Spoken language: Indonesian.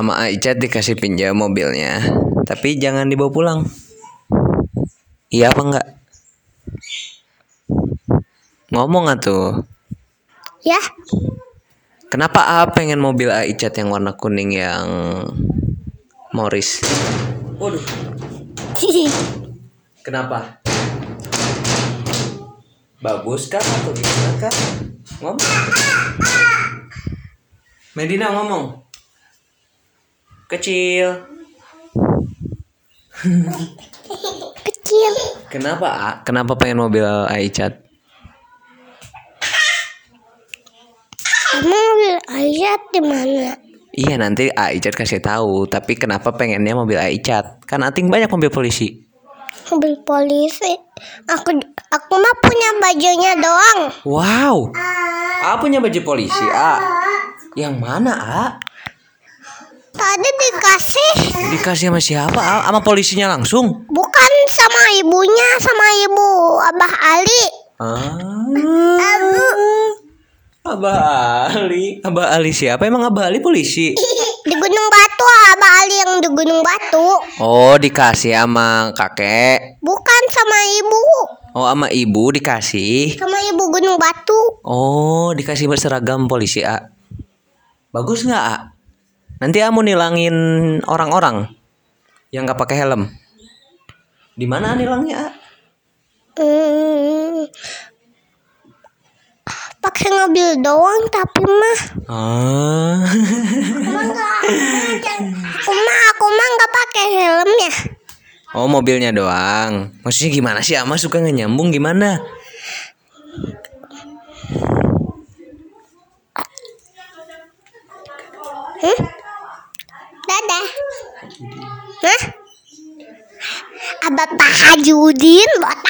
sama Aicat dikasih pinjam mobilnya. Tapi jangan dibawa pulang. Iya apa enggak? Ngomong atuh. Ya, kenapa A pengen mobil Aicat yang warna kuning yang Morris? Waduh. Kenapa? Bagus kah atau gimana kah? Ngomong. Medina ngomong kecil kecil. kenapa A? kenapa pengen mobil Aicat Emang mobil Aisyah di mana? Iya nanti Aicat kasih tahu, tapi kenapa pengennya mobil Aicat? Kan Ating banyak mobil polisi. Mobil polisi. Aku aku mah punya bajunya doang. Wow. A punya baju polisi, A. Yang mana, A? Dikasih Dikasih sama siapa? Sama polisinya langsung? bukan sama ibunya, sama ibu Abah Ali. Ah. Abah Ali. Abah Ali siapa? Emang Abah Ali polisi? Di Gunung Batu, Abah Ali yang di Gunung Batu. Oh, dikasih sama kakek. Bukan sama ibu, Oh, sama ibu dikasih. sama ibu Gunung Batu. Oh, dikasih berseragam polisi A. Bagus nggak A? Nanti A mau nilangin orang-orang yang nggak pakai helm. Di mana nilangnya? Hmm, pakai mobil doang tapi mah Ah. aku mah aku mah nggak pakai helmnya. oh, mobilnya doang. Maksudnya gimana sih? Ama suka nggak nyambung gimana? Hmm? Hah? Abah Pak Hajudin botak.